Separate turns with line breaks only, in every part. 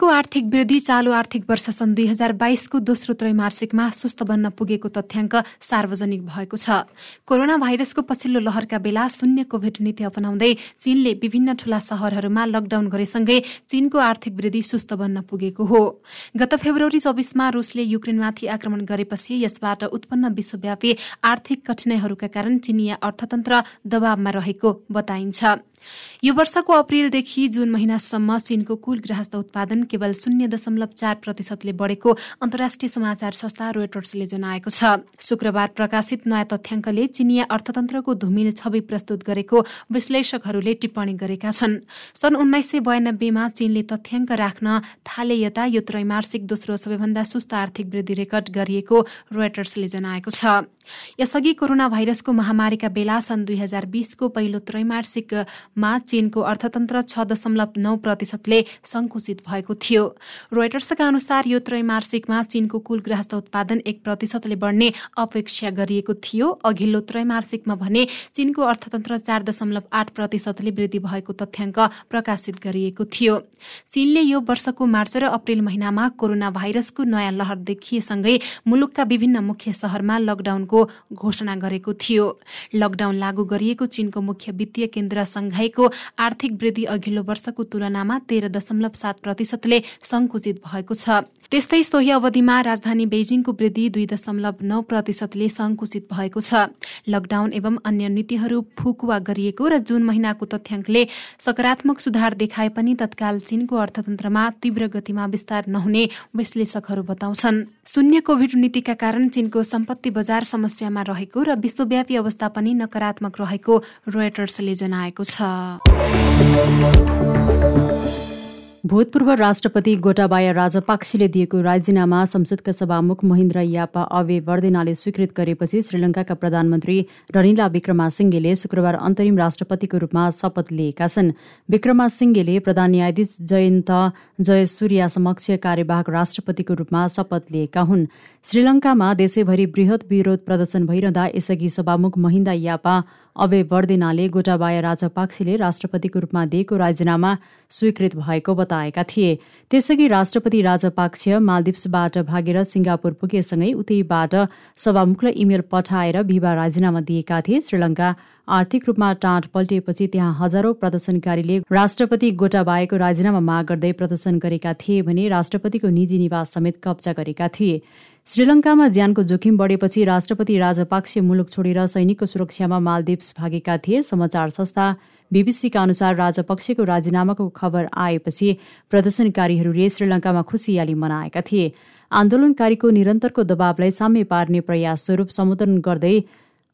चीनको आर्थिक वृद्धि चालु आर्थिक वर्ष सन् दुई हजार बाइसको दोस्रो त्रैमासिकमा सुस्त बन्न पुगेको तथ्याङ्क सार्वजनिक भएको छ। कोरोना भाइरसको पछिल्लो लहरका बेला शून्य कोभिड नीति अपनाउँदै चीनले विभिन्न ठूला सहरहरूमा लकडाउन गरेसँगै चीनको आर्थिक वृद्धि सुस्त बन्न पुगेको हो। गत फेब्रुअरी चौबिसमा रुसले युक्रेनमाथि आक्रमण गरेपछि यसबाट उत्पन्न विश्वव्यापी आर्थिक कठिनाइहरूका कारण चिनिया अर्थतन्त्र दबावमा रहेको बताइन्छ। यो वर्षको अप्रेलदेखि जुन महिनासम्म चीनको कुल गृहस्थ उत्पादन केवल शून्य दशमलव चार प्रतिशतले बढेको अन्तर्राष्ट्रिय समाचार संस्था रोयटर्सले जनाएको छ। शुक्रबार प्रकाशित नयाँ तथ्याङ्कले चिनिया अर्थतन्त्रको धुमिल छवि प्रस्तुत गरेको विश्लेषकहरूले टिप्पणी गरेका छन्। सन् उन्नाइस सय बयानब्बेमा चीनले तथ्याङ्क राख्न थाले यता यो त्रैमासिक दोस्रो सबैभन्दा सुस्त आर्थिक वृद्धि रेकर्ड गरिएको रोयटर्सले जनाएको छ। यसअघि कोरोना भाइरसको महामारीका बेला सन् दुई हजार बिसको पहिलो त्रैमासिकमा चीनको अर्थतन्त्र छ दशमलव नौ प्रतिशतले सङ्कुचित भएको थियो। रोयटर्सका अनुसार यो त्रैमासिकमा चीनको कुल गृहस्थ उत्पादन एक प्रतिशतले बढ्ने अपेक्षा गरिएको थियो। अघिल्लो त्रैमासिकमा भने चीनको अर्थतन्त्र चार दशमलव आठ प्रतिशतले वृद्धि भएको तथ्याङ्क प्रकाशित गरिएको थियो। चीनले यो वर्षको मार्च र अप्रेल महिनामा कोरोना भाइरसको नयाँ लहर देखिएसँगै मुलुकका विभिन्न मुख्य सहरमा लकडाउनको घोषणा गरेको थियो। लकडाउन लागू गरिएको चीनको मुख्य वित्तीय केन्द्र सङ्घाईको आर्थिक वृद्धि अघिल्लो वर्षको तुलनामा तेह्र दशमलव सात प्रतिशतले सङ्कुचित भएको छ। त्यस्तै सोही अवधिमा राजधानी बेजिङको वृद्धि दुई दशमलव नौ प्रतिशतले सङ्कुचित भएको छ। लकडाउन एवं अन्य नीतिहरू फुकुवा गरिएको र जुन महिनाको तथ्याङ्कले सकारात्मक सुधार देखाए पनि तत्काल चीनको अर्थतन्त्रमा तीव्र गतिमा विस्तार नहुने विश्लेषकहरू बताउँछन्। शून्य कोभिड नीतिका कारण चीनको सम्पत्ति बजार समस्यामा रहेको र विश्वव्यापी अवस्था पनि नकारात्मक रहेको रोयटर्सले जनाएको छ।
भूतपूर्व राष्ट्रपति गोटाबाया राजपाक्सीले दिएको राजीनामा संसदका सभामुख महेन्द्र यापा अवे वर्देनाले स्वीकृत गरेपछि श्रीलङ्काका प्रधानमन्त्री रनिला विक्रमासिंघेले शुक्रबार अन्तरिम राष्ट्रपतिको रूपमा शपथ लिएका छन्। विक्रमासिंघेले प्रधान न्यायाधीश जयन्त जयसूर्या समक्ष कार्यवाहक राष्ट्रपतिको रूपमा शपथ लिएका हुन्। श्रीलङ्कामा देशैभरि वृहत विरोध प्रदर्शन भइरहँदा यसअघि सभामुख महिन्दा यापा अबे वर्देनाले गोटाबाया राजपाक्सीले राष्ट्रपतिको रूपमा दिएको राजीनामा स्वीकृत भएको बताएका थिए। त्यसअघि राष्ट्रपति राजपाक्ष मालदिप्सबाट भागेर सिंगापुर पुगेसँगै उतैबाट सभामुखलाई इमेल पठाएर बिहिबार राजीनामा दिएका थिए। श्रीलङ्का आर्थिक रूपमा टाँट पल्टिएपछि त्यहाँ हजारौं प्रदर्शनकारीले राष्ट्रपति गोटाबाएको राजीनामा माग गर्दै प्रदर्शन गरेका थिए भने राष्ट्रपतिको निजी निवास समेत कब्जा गरेका थिए। श्रीलङ्कामा ज्यानको जोखिम बढेपछि राष्ट्रपति राजपाक्ष मुलुक छोडेर सैनिकको सुरक्षामा मालदिप्स भागेका थिए। समाचार संस्था बीबीसीका अनुसार राजपक्षको राजीनामाको खबर आएपछि प्रदर्शनकारीहरूले श्रीलङ्कामा खुसियाली मनाएका थिए। आन्दोलनकारीको निरन्तरको दबावलाई साम्य पार्ने प्रयास स्वरूप सम्बोधन गर्दै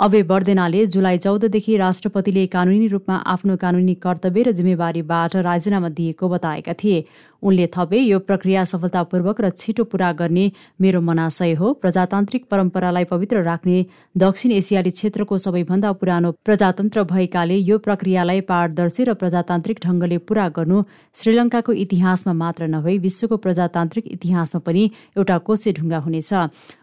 अबे वर्देनाले जुलाई चौधदेखि राष्ट्रपतिले कानूनी रूपमा आफ्नो कानूनी कर्तव्य र जिम्मेवारीबाट राजीनामा दिएको बताएका थिए। उनले थपे यो प्रक्रिया सफलतापूर्वक र छिटो पूरा गर्ने मेरो मनाशय हो। प्रजातान्त्रिक परम्परालाई पवित्र राख्ने दक्षिण एसियाली क्षेत्रको सबैभन्दा पुरानो प्रजातन्त्र भएकाले यो प्रक्रियालाई पारदर्शी र प्रजातान्त्रिक ढङ्गले पूरा गर्नु श्रीलङ्काको इतिहासमा मात्र नभई विश्वको प्रजातान्त्रिक इतिहासमा पनि एउटा कोसे ढुङ्गा हुनेछ।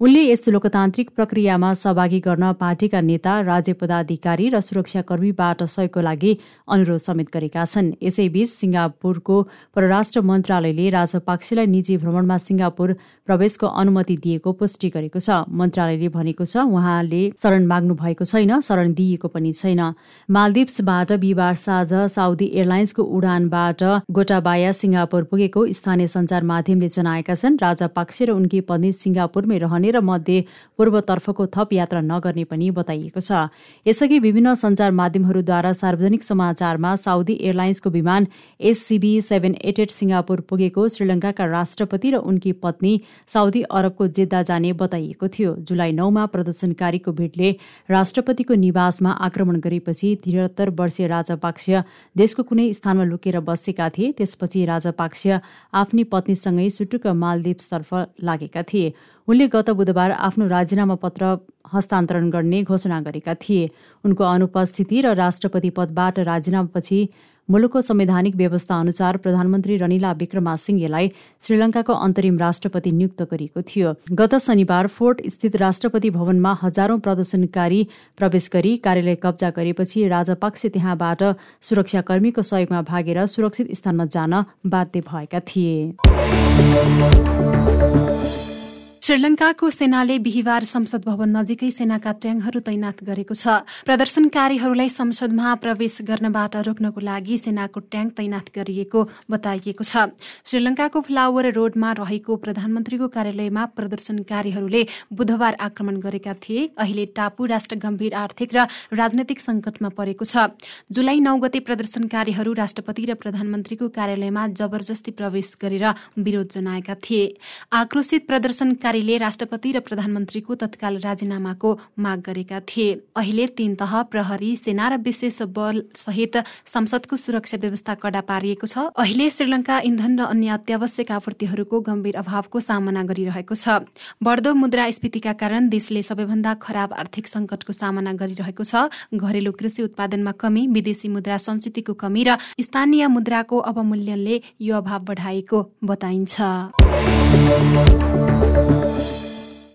उनले यस लोकतान्त्रिक प्रक्रियामा सहभागी गर्न पार्टीका नेता राज्य पदाधिकारी र सुरक्षाकर्मीबाट सहयोगको लागि अनुरोध समेत गरेका छन्। यसैबीच सिङ्गापुरको परराष्ट्र मन्त्रालयले राजपाक्सेलाई निजी भ्रमणमा सिङ्गापुर प्रवेशको अनुमति दिएको पुष्टि गरेको छ। मन्त्रालयले भनेको छ उहाँले शरण माग्नु भएको छैन शरण दिइएको पनि छैन। मालदिप्सबाट बिहिबार साँझ साउदी एयरलाइन्सको उडानबाट गोटाबाया सिङ्गापुर पुगेको स्थानीय सञ्चार माध्यमले जनाएका छन् राजापाक्से र उनकी पत्नी सिङ्गापुरमै रहने र मध्य पूर्वतर्फको थप यात्रा नगर्ने पनि बताइएको छ। यसअघि विभिन्न सञ्चार माध्यमहरूद्वारा सार्वजनिक समाचारमा साउदी एयरलाइन्सको विमान SCB seven eight eight Singapore पुगेको श्रीलङ्काका राष्ट्रपति र उनकी पत्नी साउदी अरबको जेद्दा जाने बताइएको थियो। जुलाई नौमा प्रदर्शनकारीको भिडले राष्ट्रपतिको निवासमा आक्रमण गरेपछि त्रिहत्तर वर्षीय राजापाक्ष देशको कुनै स्थानमा लुकेर बसेका थिए। त्यसपछि राजापाक्ष आफ्नी पत्नीसँगै सुटुक मालदिप्सतर्फ लागेका थिए। उनले गत बुधबार आफ्नो राजीनामा पत्र हस्तान्तरण गर्ने घोषणा गरेका थिए। उनको अनुपस्थिति र राष्ट्रपति पदबाट राजीनामापछि मुलुकको संवैधानिक व्यवस्था अनुसार प्रधानमन्त्री रनिला विक्रमासिंघेलाई श्रीलङ्काको अन्तरिम राष्ट्रपति नियुक्त गरिएको थियो। गत शनिबार फोर्ट स्थित राष्ट्रपति भवनमा हजारौं प्रदर्शनकारी प्रवेश गरी कार्यालय कब्जा गरेपछि राजापक्ष त्यहाँबाट सुरक्षाकर्मीको सहयोगमा भागेर सुरक्षित स्थानमा जान बाध्य भएका थिए।
श्रीलङ्काको सेनाले बिहिबार संसद भवन नजिकै सेनाका ट्याङ्कहरू तैनात गरेको छ। प्रदर्शनकारीहरूलाई संसदमा प्रवेश गर्नबाट रोक्नको लागि सेनाको ट्याङ्क तैनात गरिएको बताइएको छ। श्रीलङ्काको फ्लावर रोडमा रहेको प्रधानमन्त्रीको कार्यालयमा प्रदर्शनकारीहरूले बुधबार आक्रमण गरेका थिए। अहिले टापु राष्ट्र गम्भीर आर्थिक र राजनैतिक सङ्कटमा परेको छ। जुलाई नौ गते प्रदर्शनकारीहरू राष्ट्रपति र प्रधानमन्त्रीको कार्यालयमा जबरजस्ती प्रवेश गरेर विरोध जनाएका थिए। आक्रोशित प्रदर्शनकारी अधिकारीले राष्ट्रपति र प्रधानमन्त्रीको तत्काल राजीनामाको माग गरेका थिए। अहिले तीन तह प्रहरी सेना र विशेष बल सहित संसदको सुरक्षा व्यवस्था कडा पारिएको छ। अहिले श्रीलङ्का इन्धन र अन्य अत्यावश्यक आपूर्तिहरूको गम्भीर अभावको सामना गरिरहेको छ। बढ्दो मुद्रास्फीतिका कारण देशले सबैभन्दा खराब आर्थिक सङ्कटको सामना गरिरहेको छ। घरेलु कृषि उत्पादनमा कमी विदेशी मुद्रा संचितिको कमी र स्थानीय मुद्राको अवमूल्यनले यो अभाव बढाएको बताइन्छ।
Oh,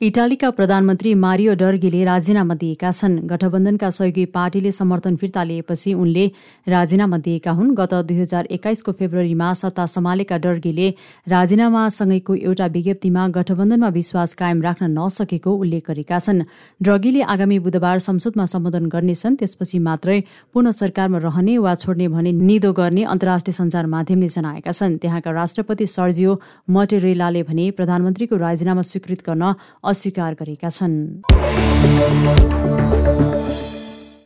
इटालीका प्रधानमन्त्री मारियो डर्गीले राजीनामा दिएका छन्। गठबन्धनका सहयोगी पार्टीले समर्थन फिर्ता लिएपछि उनले राजीनामा दिएका हुन्। गत दुई हजार एक्काइसको फेब्रुअरीमा सत्ता सम्हालेका डर्गीले राजीनामासँगैको एउटा विज्ञप्तिमा गठबन्धनमा विश्वास कायम राख्न नसकेको उल्लेख गरेका छन्। ड्रगीले आगामी बुधबार संसदमा सम्बोधन गर्नेछन् त्यसपछि मात्रै पुनः सरकारमा रहने वा छोड्ने भने निदो गर्ने अन्तर्राष्ट्रिय सञ्चार माध्यमले जनाएका छन्। त्यहाँका राष्ट्रपति सर्जियो मटेरेलाले भने प्रधानमन्त्रीको राजीनामा स्वीकृत गर्न अस्वीकार गरेका छन्।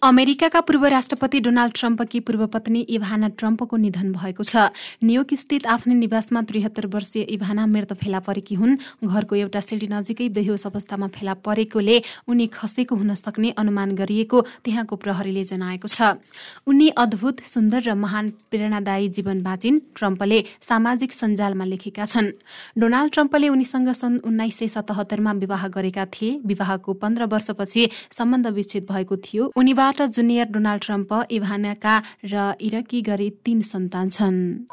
अमेरिकाका पूर्व राष्ट्रपति डोनाल्ड ट्रम्पकी पूर्व पत्नी इभाना ट्रम्पको निधन भएको छ। न्युयोर्क स्थित आफ्नै निवासमा त्रिहत्तर वर्षीय इभाना मृत फेला परेकी हुन्। घरको एउटा सिल्डी नजिकै बेहोस अवस्थामा फेला परेकोले उनी खसेको हुन सक्ने अनुमान गरिएको त्यहाँको प्रहरीले जनाएको छ। उनी अद्भुत सुन्दर र महान प्रेरणादायी जीवन बाँचिन् ट्रम्पले सामाजिक सञ्जालमा लेखेका छन्। डोनाल्ड ट्रम्पले उनीसँग सन् उन्नाइस सय सतहत्तरमा विवाह गरेका थिए। विवाहको पन्ध्र वर्षपछि सम्बन्ध विच्छेद भएको थियो। उनीबाट उनीबाट जुनियर डोनाल्ड ट्रम्प इभानाका र इरकी गरी तीन सन्तान छन्।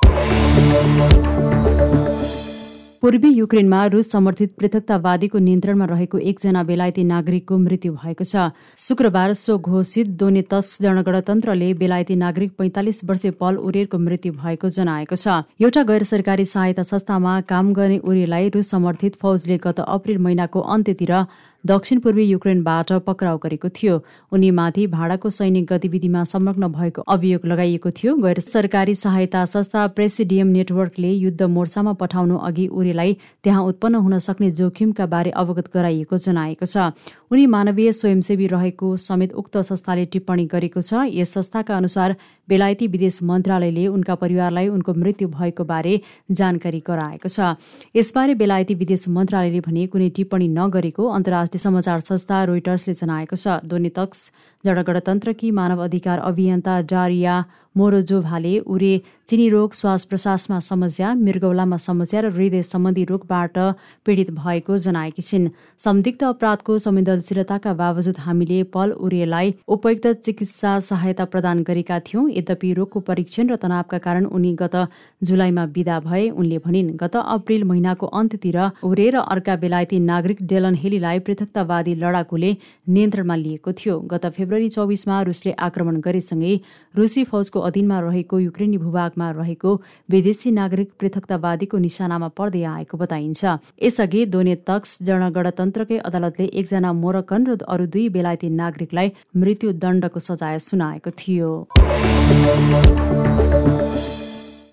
पूर्वी युक्रेनमा रुस समर्थित पृथकतावादीको नियन्त्रणमा रहेको एकजना बेलायती नागरिकको मृत्यु भएको छ। शुक्रबार सो घोषित दोनेतस जनगणतन्त्रले बेलायती नागरिक पैंतालिस वर्षीय पल उरेरको मृत्यु भएको जनाएको छ। एउटा गैर सरकारी सहायता संस्थामा काम गर्ने उरेलाई रुस समर्थित फौजले गत अप्रेल महिनाको अन्त्यतिर दक्षिण पूर्वी युक्रेनबाट पक्राउ गरेको थियो। उनी माथि भाडाको सैनिक गतिविधिमा संलग्न भएको अभियोग लगाइएको थियो। गैर सरकारी सहायता संस्था प्रेसिडियम नेटवर्कले युद्ध मोर्चामा पठाउनु अघि उरेलाई त्यहाँ उत्पन्न हुन सक्ने जोखिमका बारे अवगत गराइएको जनाएको छ। उनी मानवीय स्वयंसेवी रहेको समेत उक्त संस्थाले टिप्पणी गरेको छ। यस संस्थाका अनुसार बेलायती विदेश मन्त्रालयले उनका परिवारलाई उनको मृत्यु भएको बारे जानकारी गराएको छ। यसबारे बेलायती विदेश मन्त्रालयले भने कुनै टिप्पणी नगरेको अन्तर्राष्ट्रिय समाचार संस्था रोइटर्सले जनाएको छ। दोनितक्स जड गणतन्त्रकी मानव अधिकार अभियन्ता डारिया मोरोजोभाले उरे चिनी रोग श्वास प्रश्वासमा समस्या मृगौलामा समस्या र हृदय सम्बन्धी रोगबाट पीडित भएको जनाएकी छिन्। संदिग्ध अपराधको संवेदनशीलताका बावजुद हामीले पल उरेलाई उपयुक्त चिकित्सा सहायता प्रदान गरेका थियौं। यद्यपि रोगको परीक्षण र तनावका कारण उनी गत जुलाईमा विदा भए उनले भनिन् गत अप्रेल महिनाको अन्त्यतिर उरे र अर्का बेलायती नागरिक डेलन हेलीलाई पृथकतावादी लडाकुले नियन्त्रणमा लिएको थियो। गत फेब्रुअरी चौबिसमा रुसले आक्रमण गरेसँगै रुसी फौजको अधीनमा रहेको युक्रेनी भूभागमा रहेको विदेशी नागरिक पृथकतावादीको निशानामा पर्दै आएको बताइन्छ। यसअघि दोने तक्स जनगणतन्त्रकै अदालतले एकजना मोरक्कन र अरू दुई बेलायती नागरिकलाई मृत्यु दण्डको सजाय सुनाएको थियो।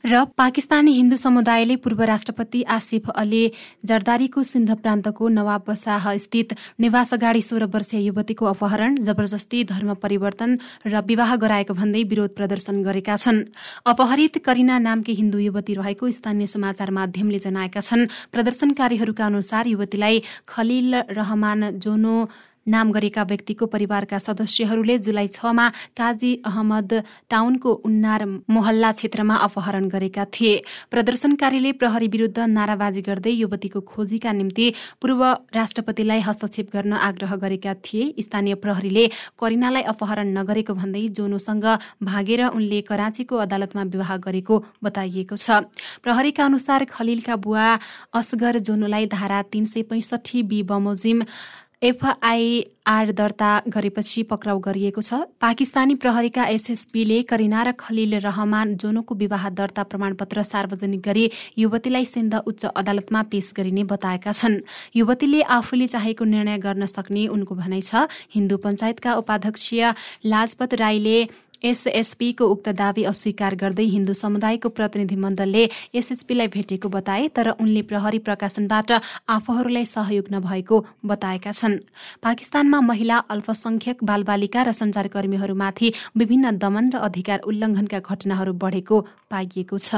र पाकिस्तानी हिन्दू समुदायले पूर्व राष्ट्रपति आसिफ अली जरदारीको सिन्ध प्रान्तको नवाबशाह स्थित निवास अगाडि सोह्र वर्षीय युवतीको अपहरण जबरजस्ती धर्म परिवर्तन र विवाह गराएको भन्दै विरोध प्रदर्शन गरेका छन्। अपहरित करिना नामकी हिन्दू युवती रहेको स्थानीय समाचार माध्यमले जनाएका छन्। प्रदर्शनकारीहरूका अनुसार युवतीलाई खलिल रहमान जोनो नाम गरेका व्यक्तिको परिवारका सदस्यहरूले जुलाई छमा काजी अहमद टाउनको उन्नार मोहल्ला क्षेत्रमा अपहरण गरेका थिए। प्रदर्शनकारीले प्रहरी विरुद्ध नाराबाजी गर्दै युवतीको खोजीका निम्ति पूर्व राष्ट्रपतिलाई हस्तक्षेप गर्न आग्रह गरेका थिए। स्थानीय प्रहरीले करिनालाई अपहरण नगरेको भन्दै जोनोसँग भागेर उनले कराँचीको अदालतमा विवाह गरेको बताइएको छ। प्रहरीका अनुसार खलिलका बुवा असगर जोनोलाई धारा तीन सय पैँसठी बी बमोजिम एफआइआर दर्ता गरेपछि पक्राउ गरिएको छ। पाकिस्तानी प्रहरीका एसएसपीले करिना र खलिल रहमान जोनोको विवाह दर्ता प्रमाणपत्र सार्वजनिक गरी युवतीलाई सिन्ध उच्च अदालतमा पेश गरिने बताएका छन्। युवतीले आफूले चाहेको निर्णय गर्न सक्ने उनको भनाइ छ। हिन्दू पञ्चायतका उपाध्यक्ष लाजपत राईले एसएसपीको उक्त दावी अस्वीकार गर्दै हिन्दू समुदायको प्रतिनिधि मण्डलले एसएसपीलाई भेटेको बताए तर उनले प्रहरी प्रकाशनबाट आफूहरूलाई सहयोग नभएको बताएका छन्। पाकिस्तानमा महिला अल्पसंख्यक बालबालिका र सञ्चारकर्मीहरूमाथि विभिन्न दमन र अधिकार उल्लङ्घनका घटनाहरू बढेको पाइएको छ।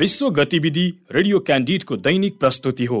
विश्व गतिविधि रेडियो क्यान्डिडको दैनिक प्रस्तुति हो।